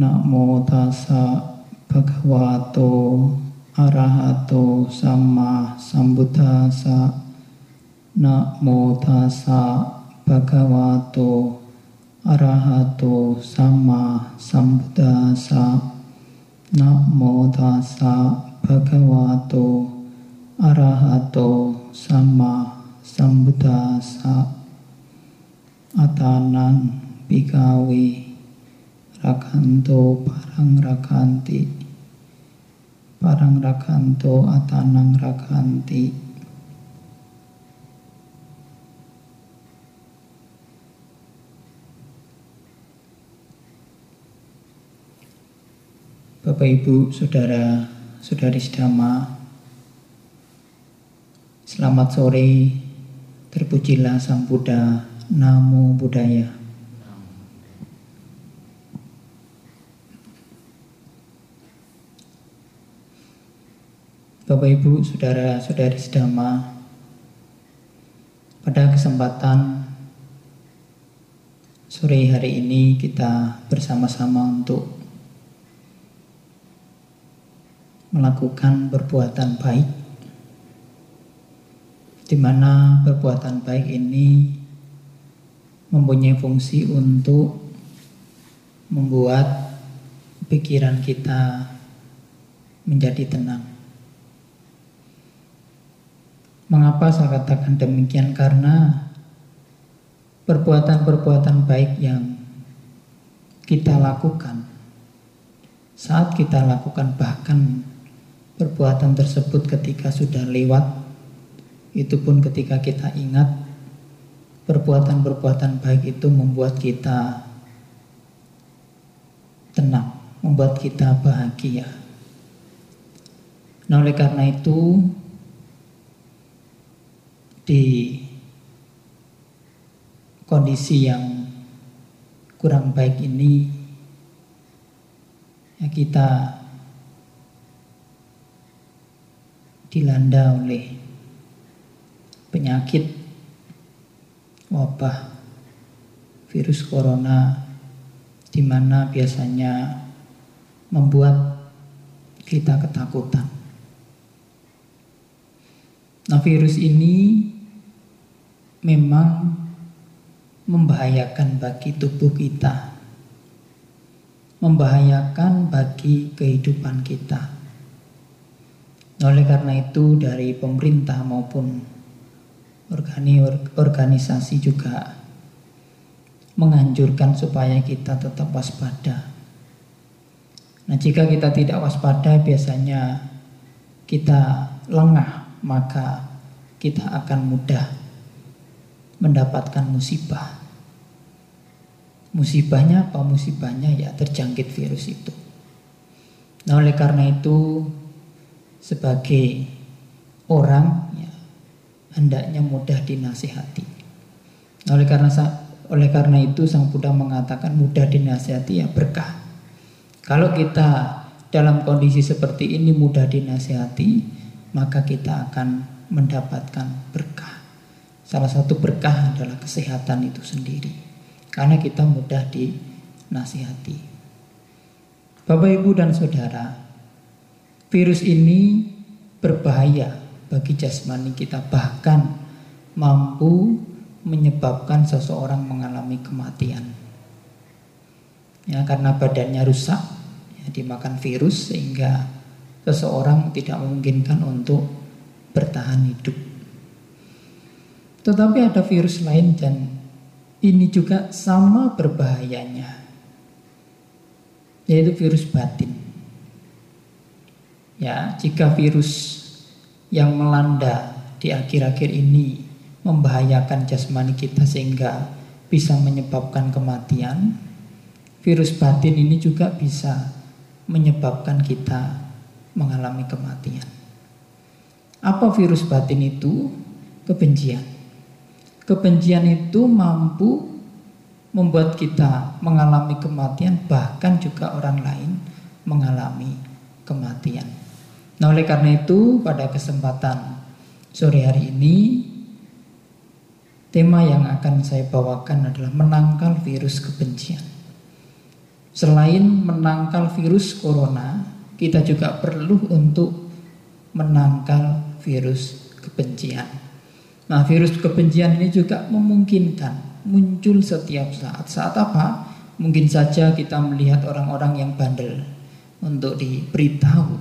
นะโมตัสสะภะคะวะโต อะระหะโต สัมมาสัมพุทธัสสะนะโมตัสสะภะคะวะโต อะระหะโต สัมมาสัมพุทธัสสะนะโมตัสสะภะคะวะโต อะระหะโต สัมมาสัมพุทธัสสะอัตานังปิกาเว Rakanto parang rakanti. Parang rakanto atanang rakanti. Bapak Ibu, Saudara, Saudari Sedama Selamat sore. Terpujilah Sang Buddha Namo Buddhaya Bapak Ibu, Saudara-saudari sedama, pada kesempatan sore hari ini kita bersama-sama untuk melakukan perbuatan baik di mana perbuatan baik ini mempunyai fungsi untuk membuat pikiran kita menjadi tenang. Mengapa saya katakan demikian? Karena perbuatan-perbuatan baik yang kita lakukan saat kita lakukan bahkan perbuatan tersebut ketika sudah lewat itu pun ketika kita ingat perbuatan-perbuatan baik itu membuat kita tenang, membuat kita bahagia. Nah, oleh karena itu di kondisi yang kurang baik ini ya kita dilanda oleh penyakit wabah virus corona di mana biasanya membuat kita ketakutan. Nah, virus ini memang membahayakan bagi tubuh kita, membahayakan bagi kehidupan kita. Oleh karena itu, dari pemerintah maupun organisasi juga menganjurkan supaya kita tetap waspada. Nah, jika kita tidak waspada, biasanya kita lengah, maka kita akan mudah mendapatkan musibah. Musibahnya apa? Musibahnya ya terjangkit virus itu. Nah oleh karena itu sebagai orang ya, hendaknya mudah dinasihati. Nah, oleh karena oleh karena itu Sang Buddha mengatakan mudah dinasihati ya berkah. Kalau kita dalam kondisi seperti ini mudah dinasihati, maka kita akan mendapatkan berkah. Salah satu berkah adalah kesehatan itu sendiri. Karena kita mudah dinasihati. Bapak Ibu dan Saudara, virus ini berbahaya bagi jasmani kita bahkan mampu menyebabkan seseorang mengalami kematian. Ya, karena badannya rusak, ya, dimakan virus sehingga seseorang tidak memungkinkan untuk bertahan hidup. Tetapi ada virus lain dan ini juga sama berbahayanya. Yaitu virus batin. Ya, jika virus yang melanda di akhir-akhir ini membahayakan jasmani kita sehingga bisa menyebabkan kematian, virus batin ini juga bisa menyebabkan kita mengalami kematian. Apa virus batin itu? Kebencian. Kebencian itu mampu membuat kita mengalami kematian, bahkan juga orang lain mengalami kematian. Nah, oleh karena itu, pada kesempatan sore hari ini, tema yang akan saya bawakan adalah menangkal virus kebencian. Selain menangkal virus corona, kita juga perlu untuk menangkal virus kebencian. Nah, virus kebencian ini juga memungkinkan muncul setiap saat. Saat apa? Mungkin saja kita melihat orang-orang yang bandel untuk diberitahu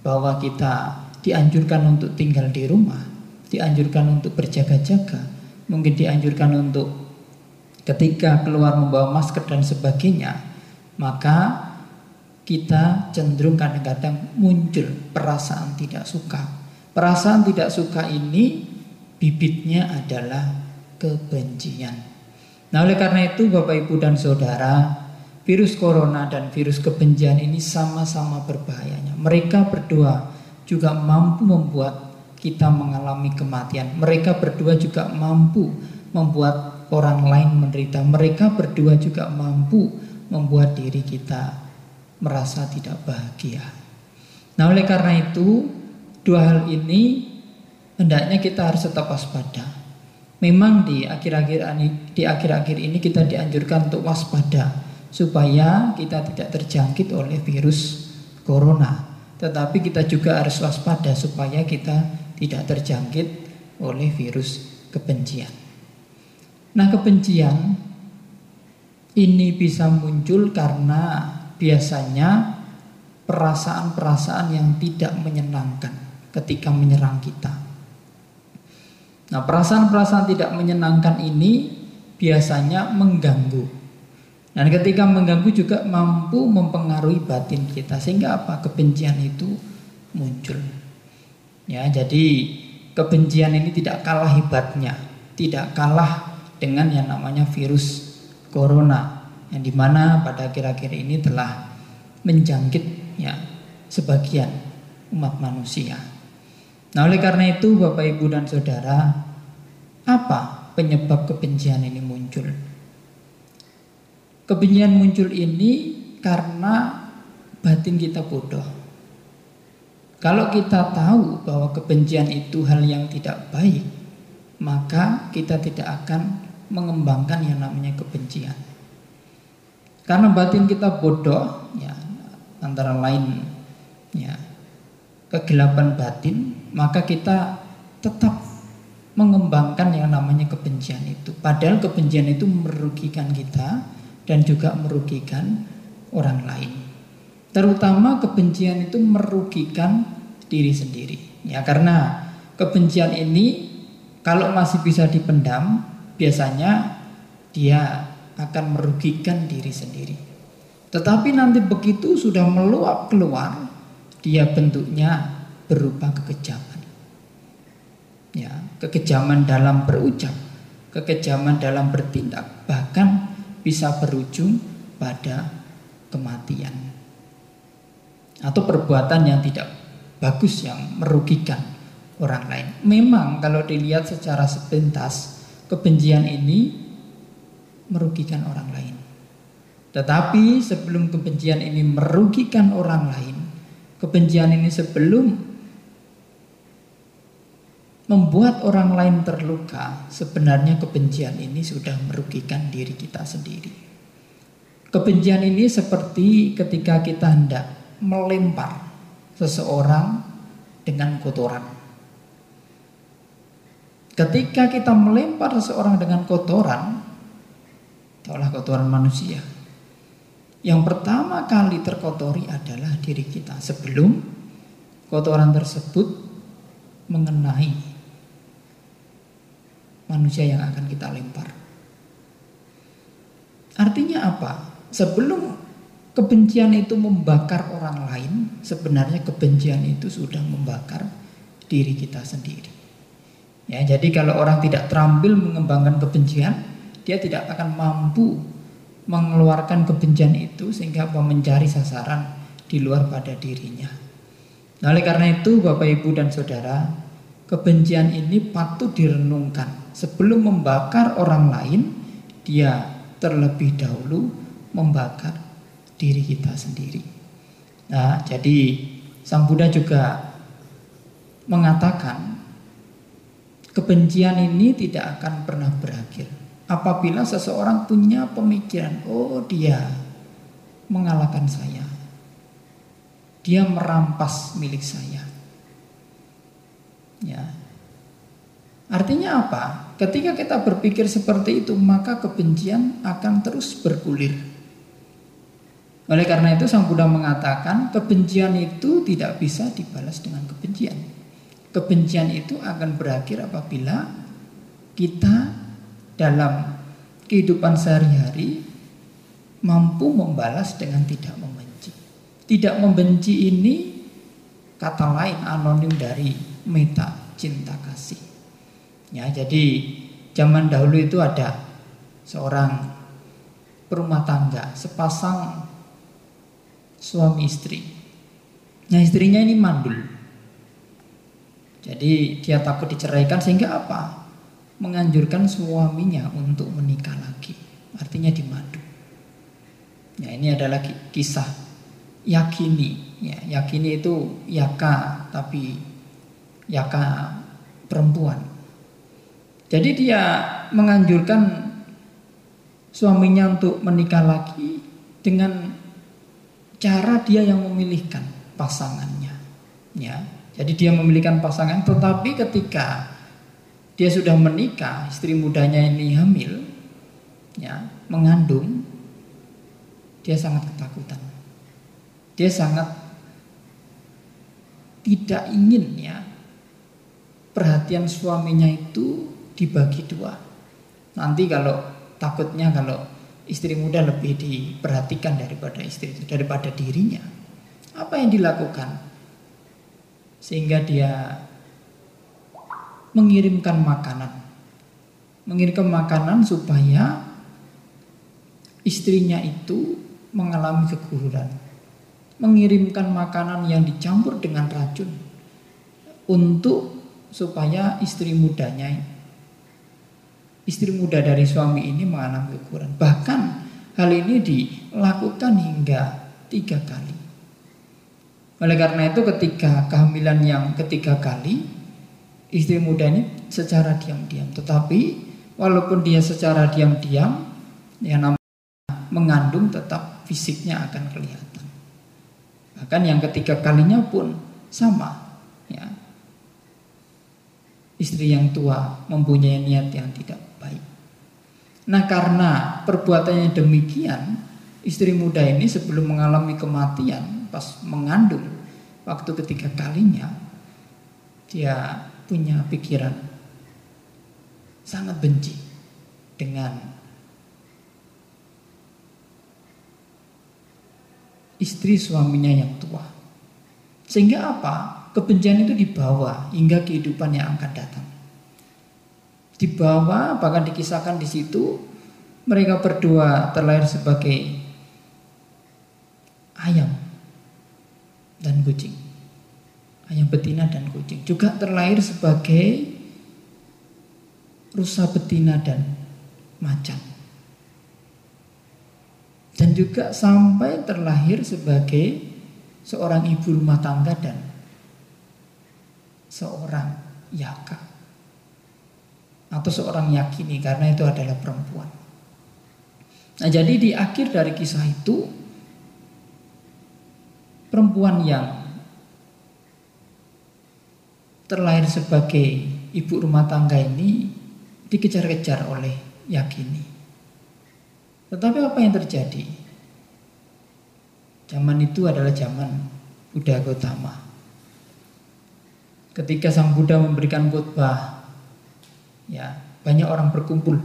bahwa kita dianjurkan untuk tinggal di rumah, dianjurkan untuk berjaga-jaga, mungkin dianjurkan untuk ketika keluar membawa masker dan sebagainya, maka kita cenderung kadang-kadang muncul perasaan tidak suka. Perasaan tidak suka ini bibitnya adalah kebencian. Nah, oleh karena itu Bapak Ibu dan Saudara, virus corona dan virus kebencian ini sama-sama berbahayanya. Mereka berdua juga mampu membuat kita mengalami kematian. Mereka berdua juga mampu membuat orang lain menderita. Mereka berdua juga mampu membuat diri kita merasa tidak bahagia. Nah, oleh karena itu, dua hal ini hendaknya kita harus tetap waspada. Memang di akhir-akhir di akhir-akhir ini kita dianjurkan untuk waspada supaya kita tidak terjangkit oleh virus corona. Tetapi kita juga harus waspada supaya kita tidak terjangkit oleh virus kebencian. Nah, kebencian ini bisa muncul karena biasanya perasaan-perasaan yang tidak menyenangkan ketika menyerang kita. Nah, perasaan-perasaan tidak menyenangkan ini biasanya mengganggu. Dan ketika mengganggu juga mampu mempengaruhi batin kita sehingga apa? Kebencian itu muncul. Ya, jadi kebencian ini tidak kalah hebatnya, tidak kalah dengan yang namanya virus corona yang di mana pada akhir-akhir ini telah menjangkit ya sebagian umat manusia. Nah oleh karena itu Bapak Ibu dan Saudara apa penyebab kebencian ini muncul? Kebencian muncul ini karena batin kita bodoh. Kalau kita tahu bahwa kebencian itu hal yang tidak baik, maka kita tidak akan mengembangkan yang namanya kebencian. Karena batin kita bodoh, ya antara lain ya kegelapan batin, maka kita tetap mengembangkan yang namanya kebencian itu. Padahal kebencian itu merugikan kita dan juga merugikan orang lain. Terutama kebencian itu merugikan diri sendiri. Ya karena kebencian ini kalau masih bisa dipendam, biasanya dia akan merugikan diri sendiri. Tetapi nanti begitu sudah meluap keluar, dia bentuknya berupa kekejaman. Ya, kekejaman dalam berucap, kekejaman dalam bertindak, bahkan bisa berujung pada kematian. Atau perbuatan yang tidak bagus yang merugikan orang lain. Memang kalau dilihat secara sepintas, kebencian ini merugikan orang lain. Tetapi sebelum kebencian ini merugikan orang lain, kebencian ini sebelum membuat orang lain terluka, sebenarnya kebencian ini sudah merugikan diri kita sendiri. Kebencian ini seperti ketika kita hendak melempar seseorang dengan kotoran. Ketika kita melempar seseorang dengan kotoran, Itulah kotoran manusia. Yang pertama kali terkotori adalah diri kita sebelum kotoran tersebut mengenai manusia yang akan kita lempar. Artinya apa? Sebelum kebencian itu membakar orang lain, sebenarnya kebencian itu sudah membakar diri kita sendiri. Ya, jadi kalau orang tidak terampil mengembangkan kebencian, dia tidak akan mampu mengeluarkan kebencian itu sehingga mencari sasaran di luar pada dirinya. Nah, oleh karena itu Bapak Ibu dan Saudara, kebencian ini patut direnungkan. Sebelum membakar orang lain, dia terlebih dahulu membakar diri kita sendiri. Nah, jadi Sang Buddha juga mengatakan kebencian ini tidak akan pernah berakhir apabila seseorang punya pemikiran, oh dia mengalahkan saya. Dia merampas milik saya. Ya. Artinya apa? Ketika kita berpikir seperti itu, maka kebencian akan terus bergulir. Oleh karena itu Sang Buddha mengatakan kebencian itu tidak bisa dibalas dengan kebencian. Kebencian itu akan berakhir apabila kita dalam kehidupan sehari-hari mampu membalas dengan tidak membenci. Tidak membenci ini kata lain anonim dari meta cinta kasih. Ya, jadi zaman dahulu itu ada seorang perumah tangga, sepasang suami istri. Nah, istrinya ini mandul. Jadi dia takut diceraikan sehingga apa? Menganjurkan suaminya untuk menikah lagi. Artinya dimadu. Ya, ini adalah kisah yakini. Ya, yakini itu yaka tapi yaka perempuan. Jadi dia menganjurkan suaminya untuk menikah lagi dengan cara dia yang memilihkan pasangannya. Ya, jadi dia memilihkan pasangan, tetapi ketika dia sudah menikah, istri mudanya ini hamil, ya, mengandung, dia sangat ketakutan. Dia sangat tidak ingin ya perhatian suaminya itu dibagi dua. Nanti kalau takutnya kalau istri muda lebih diperhatikan daripada istri daripada dirinya. Apa yang dilakukan? Sehingga dia mengirimkan makanan. Mengirimkan makanan supaya istrinya itu mengalami keguguran. Mengirimkan makanan yang dicampur dengan racun untuk supaya istri mudanya istri muda dari suami ini mengalami keguguran. Bahkan hal ini dilakukan hingga tiga kali. Oleh karena itu ketika kehamilan yang ketiga kali istri muda ini secara diam-diam. Tetapi walaupun dia secara diam-diam, yang namanya mengandung tetap fisiknya akan kelihatan. Bahkan yang ketiga kalinya pun sama. Ya. Istri yang tua mempunyai niat yang tidak baik. Nah karena perbuatannya demikian, istri muda ini sebelum mengalami kematian pas mengandung waktu ketiga kalinya dia punya pikiran sangat benci dengan istri suaminya yang tua. Sehingga apa? Kebencian itu dibawa hingga kehidupan yang akan datang. Dibawa bahkan dikisahkan di situ mereka berdua terlahir sebagai ayam dan kucing ayam betina dan kucing. Juga terlahir sebagai rusa betina dan macan. Dan juga sampai terlahir sebagai seorang ibu rumah tangga dan seorang yaka. Atau seorang yakini karena itu adalah perempuan. Nah, jadi di akhir dari kisah itu perempuan yang terlahir sebagai ibu rumah tangga ini dikejar-kejar oleh Yakini. Tetapi apa yang terjadi? Zaman itu adalah zaman Buddha Gautama. Ketika Sang Buddha memberikan khotbah, ya banyak orang berkumpul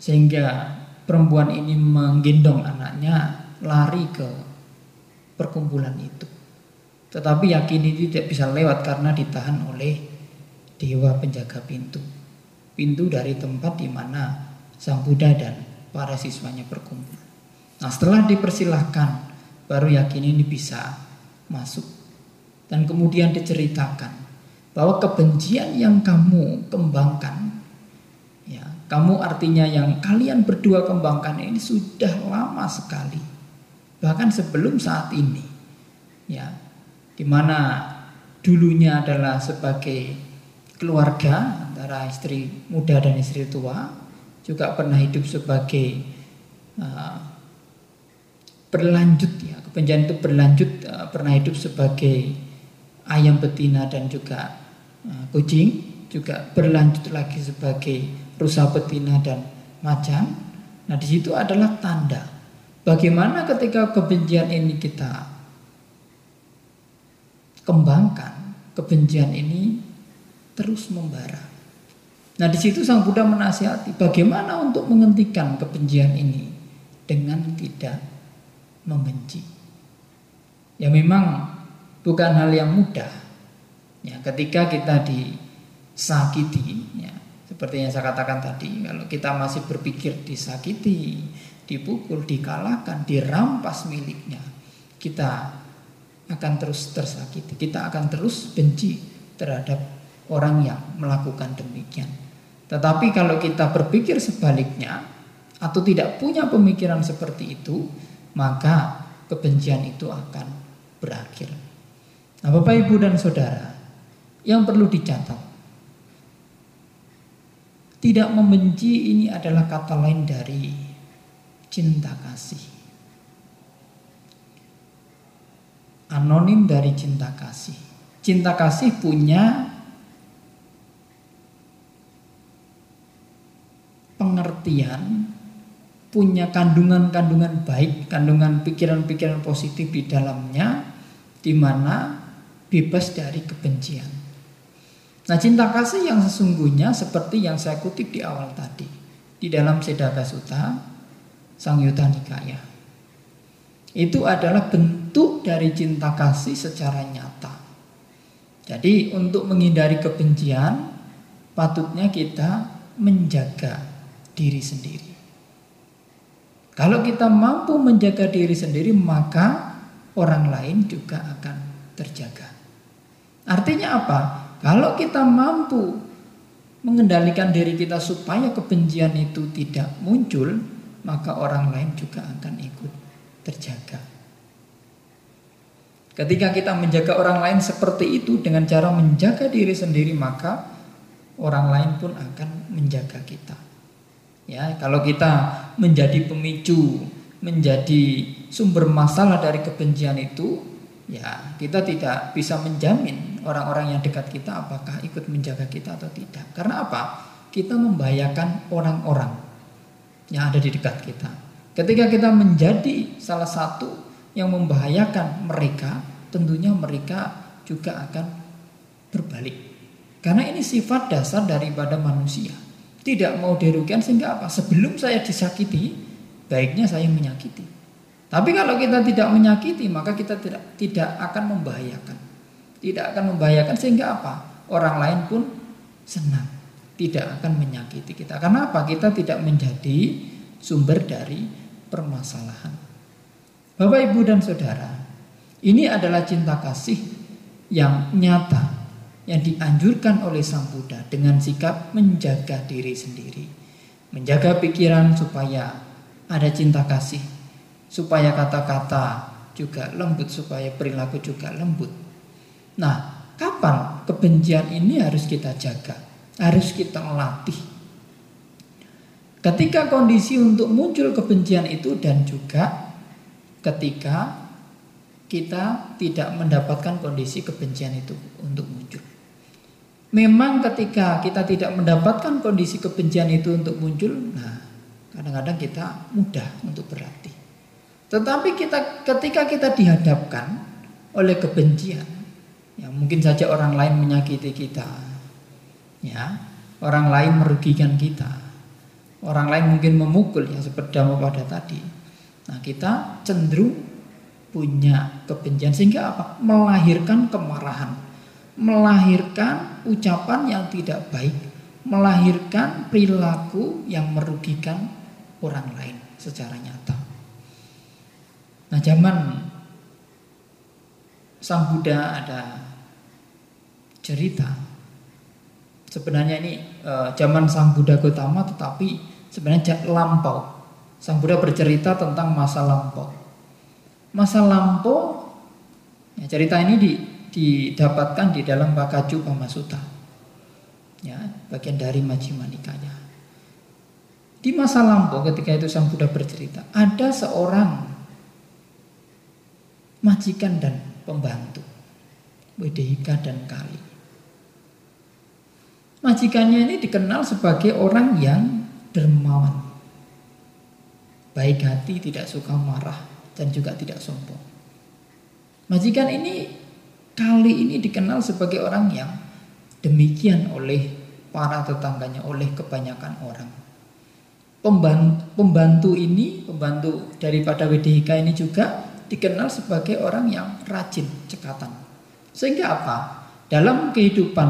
sehingga perempuan ini menggendong anaknya lari ke perkumpulan itu. Tetapi yakin ini tidak bisa lewat karena ditahan oleh dewa penjaga pintu. Pintu dari tempat di mana Sang Buddha dan para siswanya berkumpul. Nah setelah dipersilahkan baru yakin ini bisa masuk. Dan kemudian diceritakan bahwa kebencian yang kamu kembangkan ya kamu artinya yang kalian berdua kembangkan ini sudah lama sekali bahkan sebelum saat ini ya di mana dulunya adalah sebagai keluarga antara istri muda dan istri tua, juga pernah hidup sebagai uh, berlanjut ya kebencian itu berlanjut uh, pernah hidup sebagai ayam betina dan juga uh, kucing juga berlanjut lagi sebagai rusa betina dan macan. Nah di situ adalah tanda bagaimana ketika kebencian ini kita kembangkan kebencian ini terus membara nah di situ sang Buddha menasihati bagaimana untuk menghentikan kebencian ini dengan tidak membenci. Ya memang bukan hal yang mudah. Ya, ketika kita disakiti, ya, seperti yang saya katakan tadi, kalau kita masih berpikir disakiti, dipukul, dikalahkan, dirampas miliknya, kita akan terus tersakiti, kita akan terus benci terhadap orang yang melakukan demikian. Tetapi kalau kita berpikir sebaliknya atau tidak punya pemikiran seperti itu, maka kebencian itu akan berakhir. Nah, Bapak Ibu dan Saudara, yang perlu dicatat, tidak membenci ini adalah kata lain dari cinta kasih. Anonim dari cinta kasih. Cinta kasih punya pengertian punya kandungan-kandungan baik, kandungan pikiran-pikiran positif di dalamnya, di mana bebas dari kebencian. Nah cinta kasih yang sesungguhnya seperti yang saya kutip di awal tadi, di dalam Sedaka Sutta, Sang Yuta Nikaya. Itu adalah bentuk dari cinta kasih secara nyata. Jadi untuk menghindari kebencian, patutnya kita menjaga diri sendiri. Kalau kita mampu menjaga diri sendiri, maka orang lain juga akan terjaga. Artinya apa? Kalau kita mampu mengendalikan diri kita supaya kebencian itu tidak muncul, maka orang lain juga akan ikut terjaga. Ketika kita menjaga orang lain seperti itu dengan cara menjaga diri sendiri, maka orang lain pun akan menjaga kita. Ya, kalau kita menjadi pemicu, menjadi sumber masalah dari kebencian itu, ya kita tidak bisa menjamin orang-orang yang dekat kita apakah ikut menjaga kita atau tidak. Karena apa? Kita membahayakan orang-orang yang ada di dekat kita. Ketika kita menjadi salah satu yang membahayakan mereka, tentunya mereka juga akan berbalik. Karena ini sifat dasar daripada manusia tidak mau dirugikan sehingga apa? Sebelum saya disakiti, baiknya saya menyakiti. Tapi kalau kita tidak menyakiti, maka kita tidak tidak akan membahayakan. Tidak akan membahayakan sehingga apa? Orang lain pun senang. Tidak akan menyakiti kita. Karena apa? Kita tidak menjadi sumber dari permasalahan. Bapak, Ibu dan Saudara, ini adalah cinta kasih yang nyata yang dianjurkan oleh Sang Buddha dengan sikap menjaga diri sendiri. Menjaga pikiran supaya ada cinta kasih, supaya kata-kata juga lembut, supaya perilaku juga lembut. Nah, kapan kebencian ini harus kita jaga? Harus kita latih. Ketika kondisi untuk muncul kebencian itu dan juga ketika kita tidak mendapatkan kondisi kebencian itu untuk muncul. Memang ketika kita tidak mendapatkan kondisi kebencian itu untuk muncul, nah kadang-kadang kita mudah untuk berlatih. Tetapi kita ketika kita dihadapkan oleh kebencian, ya mungkin saja orang lain menyakiti kita, ya orang lain merugikan kita, orang lain mungkin memukul yang seperti pada tadi. Nah kita cenderung punya kebencian sehingga apa? Melahirkan kemarahan melahirkan ucapan yang tidak baik, melahirkan perilaku yang merugikan orang lain secara nyata. Nah, zaman Sang Buddha ada cerita. Sebenarnya ini e, zaman Sang Buddha Gautama tetapi sebenarnya lampau. Sang Buddha bercerita tentang masa lampau. Masa lampau ya, cerita ini di didapatkan di dalam Bakaju Pamasuta. Ya, bagian dari Majjhima Nikaya. Di masa lampau ketika itu Sang Buddha bercerita, ada seorang majikan dan pembantu. Wedehika dan Kali. Majikannya ini dikenal sebagai orang yang dermawan. Baik hati, tidak suka marah, dan juga tidak sombong. Majikan ini kali ini dikenal sebagai orang yang demikian oleh para tetangganya, oleh kebanyakan orang. Pembantu, pembantu ini, pembantu daripada WDHK ini juga dikenal sebagai orang yang rajin cekatan. Sehingga apa? Dalam kehidupan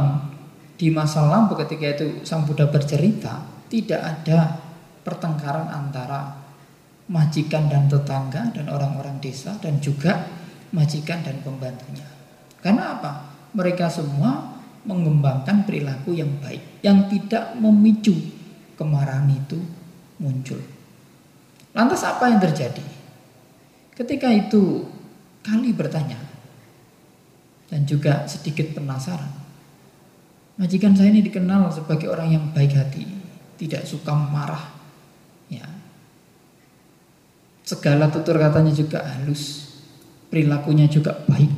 di masa lampau ketika itu Sang Buddha bercerita, tidak ada pertengkaran antara majikan dan tetangga dan orang-orang desa dan juga majikan dan pembantunya. Karena apa? Mereka semua mengembangkan perilaku yang baik yang tidak memicu kemarahan itu muncul. Lantas apa yang terjadi? Ketika itu Kali bertanya dan juga sedikit penasaran. Majikan saya ini dikenal sebagai orang yang baik hati, tidak suka marah. Ya. Segala tutur katanya juga halus, perilakunya juga baik.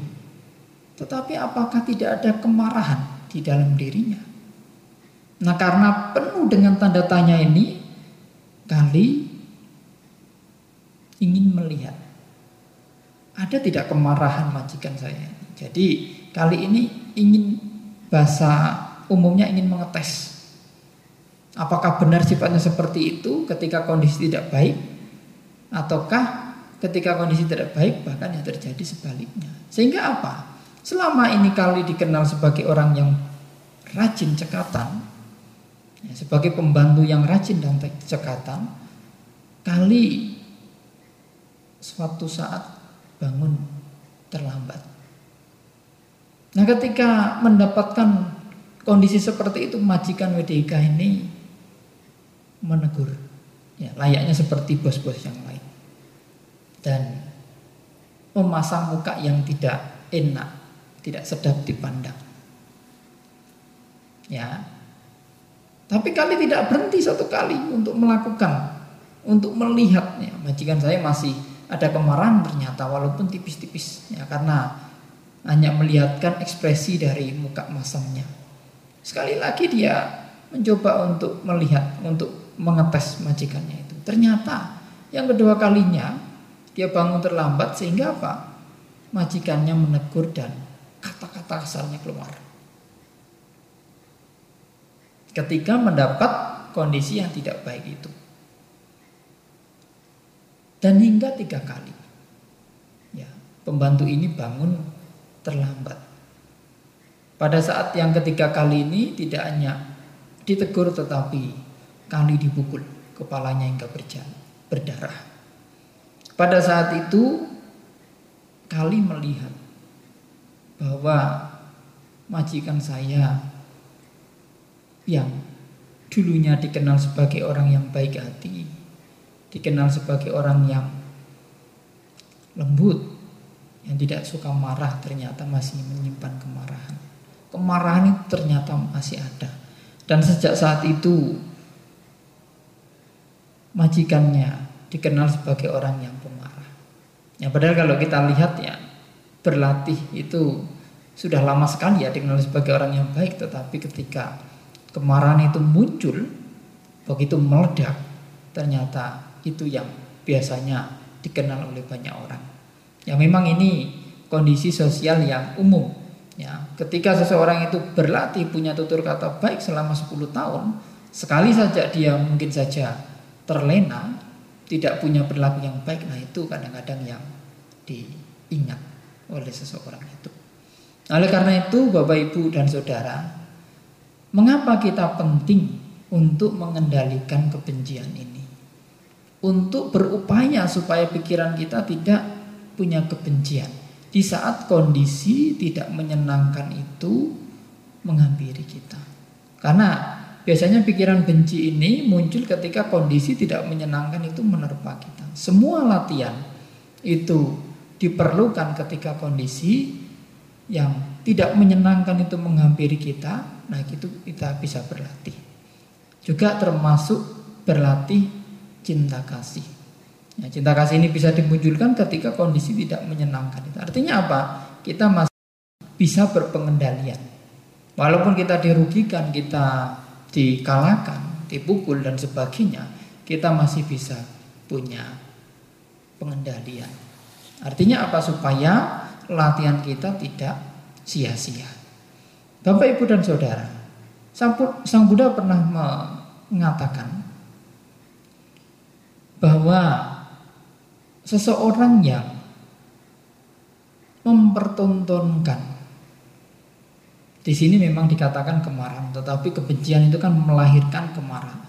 Tetapi apakah tidak ada kemarahan di dalam dirinya? Nah karena penuh dengan tanda tanya ini, kali ingin melihat ada tidak kemarahan majikan saya. Jadi kali ini ingin bahasa umumnya ingin mengetes Apakah benar sifatnya seperti itu ketika kondisi tidak baik ataukah ketika kondisi tidak baik bahkan yang terjadi sebaliknya. Sehingga apa? Selama ini kali dikenal sebagai orang yang rajin cekatan, ya, sebagai pembantu yang rajin dan cekatan, kali suatu saat bangun terlambat. Nah ketika mendapatkan kondisi seperti itu majikan WDK ini menegur. Ya, layaknya seperti bos-bos yang lain. Dan memasang muka yang tidak enak, tidak sedap dipandang. Ya. Tapi kali tidak berhenti satu kali untuk melakukan, untuk melihatnya. Majikan saya masih ada kemarahan ternyata walaupun tipis-tipis ya karena hanya melihatkan ekspresi dari muka masamnya. Sekali lagi dia mencoba untuk melihat, untuk mengetes majikannya itu. Ternyata yang kedua kalinya dia bangun terlambat sehingga apa? Majikannya menegur dan kata-kata kasarnya keluar. Ketika mendapat kondisi yang tidak baik itu. Dan hingga tiga kali. Ya, pembantu ini bangun terlambat. Pada saat yang ketiga kali ini tidak hanya ditegur tetapi kali dipukul kepalanya hingga berdarah. Pada saat itu kali melihat bahwa majikan saya yang dulunya dikenal sebagai orang yang baik hati, dikenal sebagai orang yang lembut, yang tidak suka marah ternyata masih menyimpan kemarahan. Kemarahan itu ternyata masih ada. Dan sejak saat itu majikannya dikenal sebagai orang yang pemarah. Ya padahal kalau kita lihat ya berlatih itu sudah lama sekali ya dikenal sebagai orang yang baik tetapi ketika kemarahan itu muncul begitu meledak ternyata itu yang biasanya dikenal oleh banyak orang. Ya memang ini kondisi sosial yang umum ya. Ketika seseorang itu berlatih punya tutur kata baik selama 10 tahun, sekali saja dia mungkin saja terlena, tidak punya perilaku yang baik, nah itu kadang-kadang yang diingat oleh seseorang itu. Oleh karena itu, Bapak, Ibu, dan Saudara, mengapa kita penting untuk mengendalikan kebencian ini? Untuk berupaya supaya pikiran kita tidak punya kebencian. Di saat kondisi tidak menyenangkan itu menghampiri kita. Karena Biasanya pikiran benci ini muncul ketika kondisi tidak menyenangkan itu menerpa kita. Semua latihan itu diperlukan ketika kondisi yang tidak menyenangkan itu menghampiri kita, nah itu kita bisa berlatih. Juga termasuk berlatih cinta kasih. Ya, cinta kasih ini bisa dimunculkan ketika kondisi tidak menyenangkan. Artinya apa? Kita masih bisa berpengendalian. Walaupun kita dirugikan, kita dikalahkan, dipukul dan sebagainya, kita masih bisa punya pengendalian. Artinya apa? Supaya latihan kita tidak sia-sia. Bapak, Ibu, dan Saudara, Sang Buddha pernah mengatakan bahwa seseorang yang mempertontonkan di sini memang dikatakan kemarahan, tetapi kebencian itu kan melahirkan kemarahan.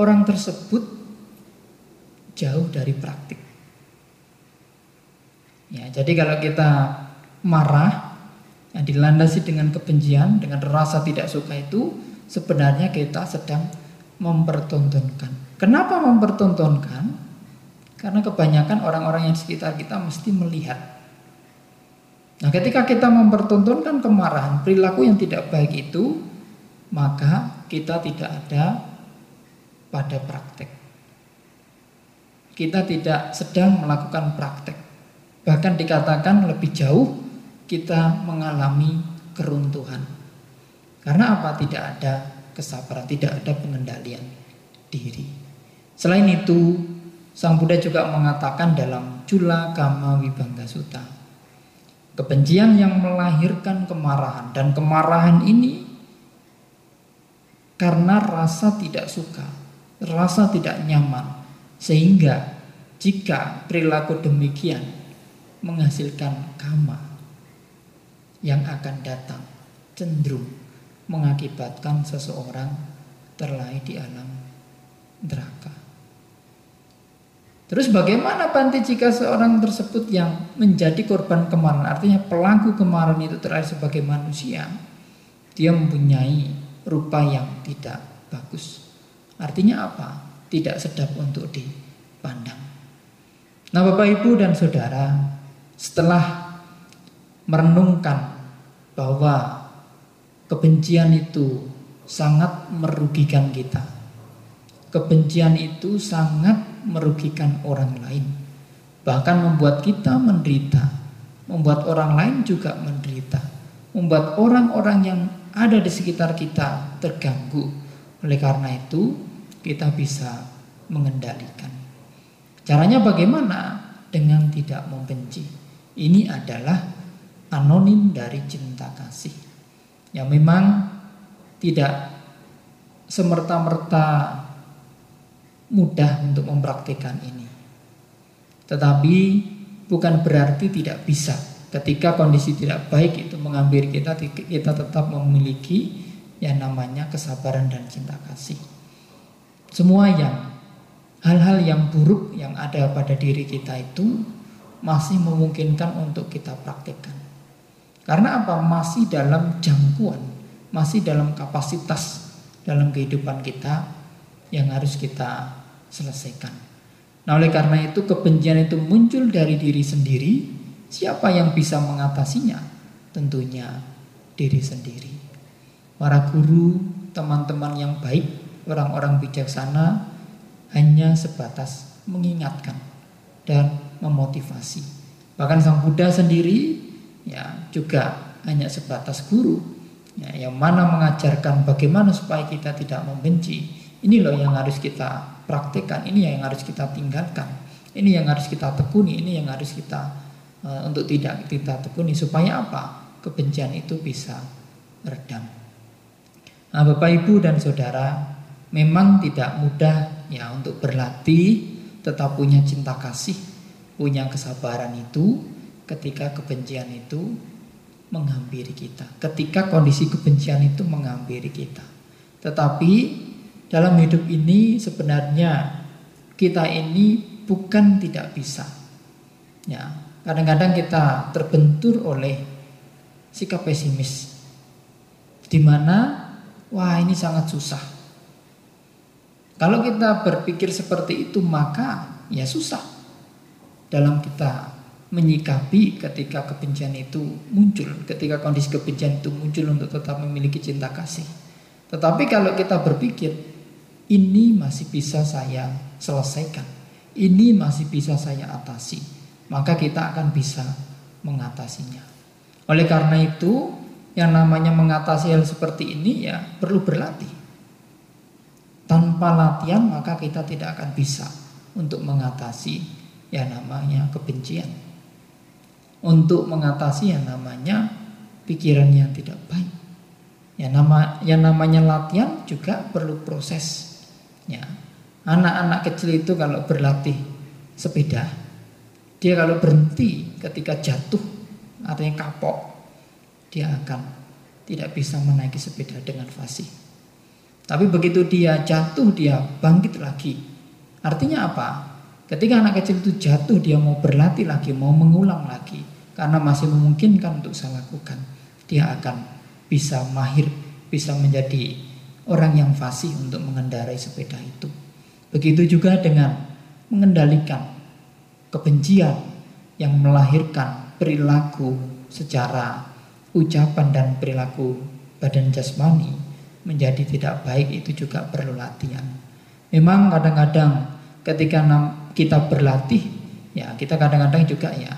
Orang tersebut jauh dari praktik. Ya, jadi kalau kita marah yang dilandasi dengan kebencian, dengan rasa tidak suka itu sebenarnya kita sedang mempertontonkan. Kenapa mempertontonkan? Karena kebanyakan orang-orang yang sekitar kita mesti melihat. Nah, ketika kita mempertontonkan kemarahan, perilaku yang tidak baik itu, maka kita tidak ada pada praktek. Kita tidak sedang melakukan praktek. Bahkan dikatakan lebih jauh kita mengalami keruntuhan. Karena apa? Tidak ada kesabaran, tidak ada pengendalian diri. Selain itu, Sang Buddha juga mengatakan dalam Cula Kama Wibangga Sutta Kebencian yang melahirkan kemarahan. Dan kemarahan ini Karena rasa tidak suka Rasa tidak nyaman. Sehingga jika perilaku demikian Menghasilkan kama Yang akan datang Cenderung mengakibatkan seseorang terlahir di alam neraka Terus bagaimana Panti jika seorang tersebut yang menjadi korban kemarahan, artinya pelaku kemarahan itu terakhir sebagai manusia, dia mempunyai rupa yang tidak bagus. Artinya apa? Tidak sedap untuk dipandang. Nah Bapak Ibu dan Saudara, setelah merenungkan bahwa kebencian itu sangat merugikan kita. Kebencian itu sangat merugikan orang lain. Bahkan membuat kita menderita, membuat orang lain juga menderita, membuat orang-orang yang ada di sekitar kita terganggu. Oleh karena itu, kita bisa mengendalikan. Caranya bagaimana? Dengan tidak membenci. Ini adalah anonim dari cinta kasih. Yang memang tidak semerta-merta mudah untuk mempraktikkan ini. Tetapi bukan berarti tidak bisa. Ketika kondisi tidak baik itu mengambil kita, kita tetap memiliki yang namanya kesabaran dan cinta kasih. Semua yang hal-hal yang buruk yang ada pada diri kita itu masih memungkinkan untuk kita praktikkan. Karena apa? Masih dalam jangkauan, masih dalam kapasitas dalam kehidupan kita yang harus kita selesaikan. Nah oleh karena itu kebencian itu muncul dari diri sendiri. Siapa yang bisa mengatasinya? Tentunya diri sendiri. Para guru, teman-teman yang baik, orang-orang bijaksana hanya sebatas mengingatkan dan memotivasi. Bahkan Sang Buddha sendiri ya juga hanya sebatas guru ya, yang mana mengajarkan bagaimana supaya kita tidak membenci. Ini loh yang harus kita praktekkan, ini yang harus kita tinggalkan, ini yang harus kita tekuni, ini yang harus kita uh, untuk tidak kita tekuni supaya apa? Kebencian itu bisa redam. Nah, Bapak Ibu dan Saudara, memang tidak mudah ya untuk berlatih tetap punya cinta kasih, punya kesabaran itu ketika kebencian itu menghampiri kita. Ketika kondisi kebencian itu menghampiri kita. Tetapi dalam hidup ini sebenarnya kita ini bukan tidak bisa. Ya, kadang-kadang kita terbentur oleh sikap pesimis. Di mana wah ini sangat susah. Kalau kita berpikir seperti itu maka ya susah dalam kita menyikapi ketika kebencian itu muncul, ketika kondisi kebencian itu muncul untuk tetap memiliki cinta kasih. Tetapi kalau kita berpikir ini masih bisa saya selesaikan. Ini masih bisa saya atasi. Maka kita akan bisa mengatasinya. Oleh karena itu, yang namanya mengatasi hal seperti ini ya perlu berlatih. Tanpa latihan maka kita tidak akan bisa untuk mengatasi yang namanya kebencian. Untuk mengatasi yang namanya pikiran yang tidak baik. Ya nama yang namanya latihan juga perlu proses. Ya. Anak-anak kecil itu kalau berlatih sepeda, dia kalau berhenti ketika jatuh yang kapok, dia akan tidak bisa menaiki sepeda dengan fasih. Tapi begitu dia jatuh, dia bangkit lagi. Artinya apa? Ketika anak kecil itu jatuh, dia mau berlatih lagi, mau mengulang lagi. Karena masih memungkinkan untuk saya lakukan. Dia akan bisa mahir, bisa menjadi orang yang fasih untuk mengendarai sepeda itu. Begitu juga dengan mengendalikan kebencian yang melahirkan perilaku secara ucapan dan perilaku badan jasmani menjadi tidak baik itu juga perlu latihan. Memang kadang-kadang ketika kita berlatih ya kita kadang-kadang juga ya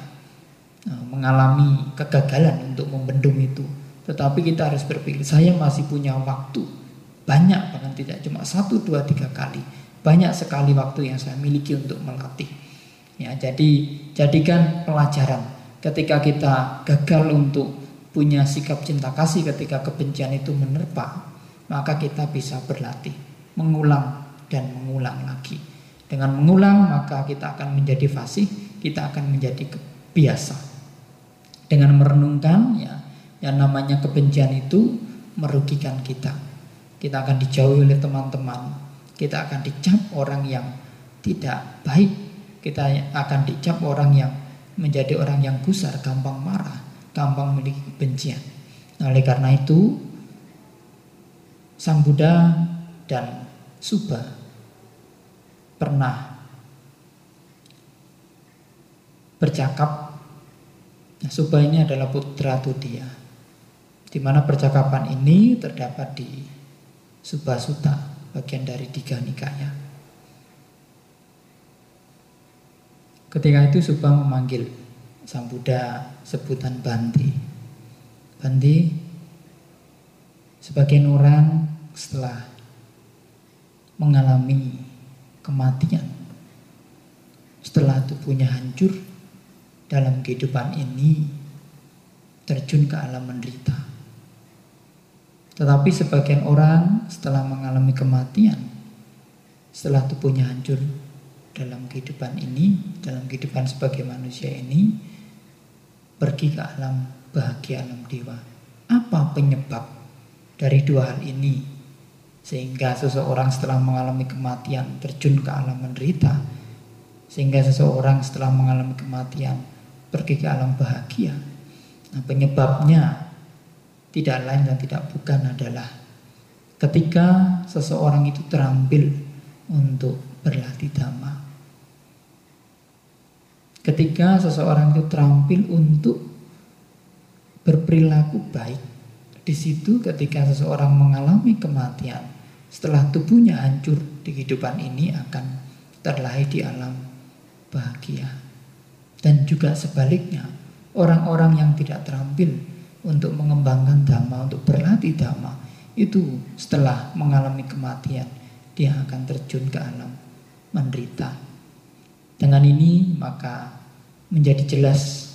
e, mengalami kegagalan untuk membendung itu. Tetapi kita harus berpikir saya masih punya waktu banyak bahkan tidak cuma satu dua tiga kali banyak sekali waktu yang saya miliki untuk melatih Ya, jadi jadikan pelajaran ketika kita gagal untuk punya sikap cinta kasih ketika kebencian itu menerpa, maka kita bisa berlatih, mengulang dan mengulang lagi. Dengan mengulang maka kita akan menjadi fasih, kita akan menjadi biasa. Dengan merenungkan ya, yang namanya kebencian itu merugikan kita. Kita akan dijauhi oleh teman-teman, kita akan dicap orang yang tidak baik kita akan dicap orang yang menjadi orang yang gusar, gampang marah, gampang memiliki kebencian. Nah, oleh karena itu, Sang Buddha dan Subha pernah bercakap. Nah, Subha ini adalah putra Tudia, di mana percakapan ini terdapat di Subha Sutta, bagian dari tiga nikaya. Ketika itu Subha memanggil Sang Buddha sebutan Banti. Banti, sebagian orang setelah mengalami kematian, setelah tubuhnya hancur dalam kehidupan ini, terjun ke alam menderita. Tetapi sebagian orang setelah mengalami kematian, setelah tubuhnya hancur, dalam kehidupan ini, dalam kehidupan sebagai manusia ini, pergi ke alam bahagia alam dewa. Apa penyebab dari dua hal ini? Sehingga seseorang setelah mengalami kematian terjun ke alam menderita. Sehingga seseorang setelah mengalami kematian pergi ke alam bahagia. Nah penyebabnya tidak lain dan tidak bukan adalah ketika seseorang itu terambil untuk berlatih dhamma Ketika seseorang itu terampil untuk berperilaku baik, di situ ketika seseorang mengalami kematian, setelah tubuhnya hancur di kehidupan ini akan terlahir di alam bahagia. Dan juga sebaliknya, orang-orang yang tidak terampil untuk mengembangkan dhamma, untuk berlatih dhamma, itu setelah mengalami kematian, dia akan terjun ke alam menderita. Dengan ini maka menjadi jelas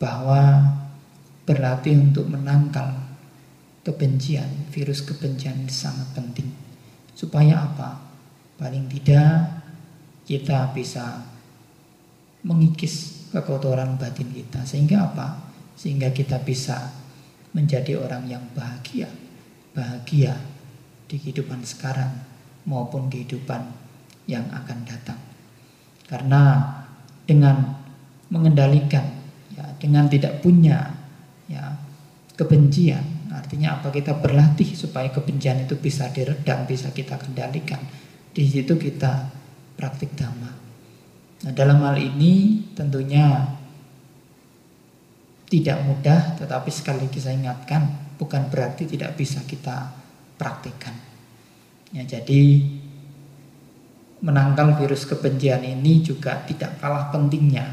bahwa berlatih untuk menangkal kebencian, virus kebencian sangat penting. Supaya apa? Paling tidak kita bisa mengikis kekotoran batin kita. Sehingga apa? Sehingga kita bisa menjadi orang yang bahagia. Bahagia di kehidupan sekarang maupun kehidupan yang akan datang. Karena dengan mengendalikan ya dengan tidak punya ya kebencian artinya apa kita berlatih supaya kebencian itu bisa diredam bisa kita kendalikan di situ kita praktik dhamma nah dalam hal ini tentunya tidak mudah tetapi sekali lagi saya ingatkan bukan berarti tidak bisa kita praktikkan ya jadi menangkal virus kebencian ini juga tidak kalah pentingnya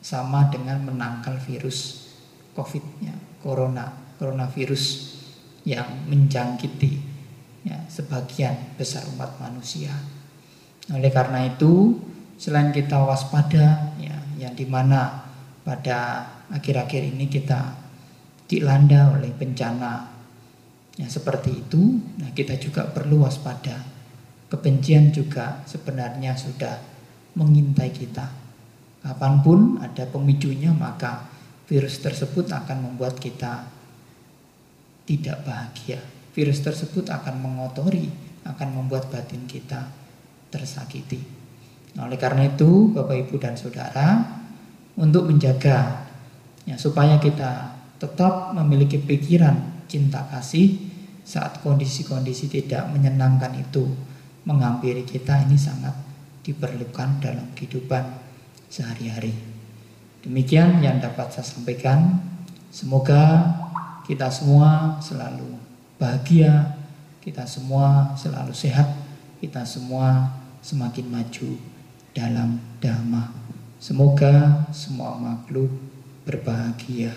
sama dengan menangkal virus COVID-nya, corona, coronavirus yang menjangkiti ya, sebagian besar umat manusia. Oleh karena itu, selain kita waspada, ya, yang di mana pada akhir-akhir ini kita dilanda oleh bencana yang seperti itu, nah kita juga perlu waspada Kebencian juga sebenarnya sudah mengintai kita. Kapan pun ada pemicunya maka virus tersebut akan membuat kita tidak bahagia. Virus tersebut akan mengotori, akan membuat batin kita tersakiti. Nah, oleh karena itu, Bapak Ibu dan Saudara, untuk menjaga ya supaya kita tetap memiliki pikiran cinta kasih saat kondisi-kondisi tidak menyenangkan itu menghampiri kita ini sangat diperlukan dalam kehidupan sehari-hari. Demikian yang dapat saya sampaikan. Semoga kita semua selalu bahagia, kita semua selalu sehat, kita semua semakin maju dalam dhamma. Semoga semua makhluk berbahagia.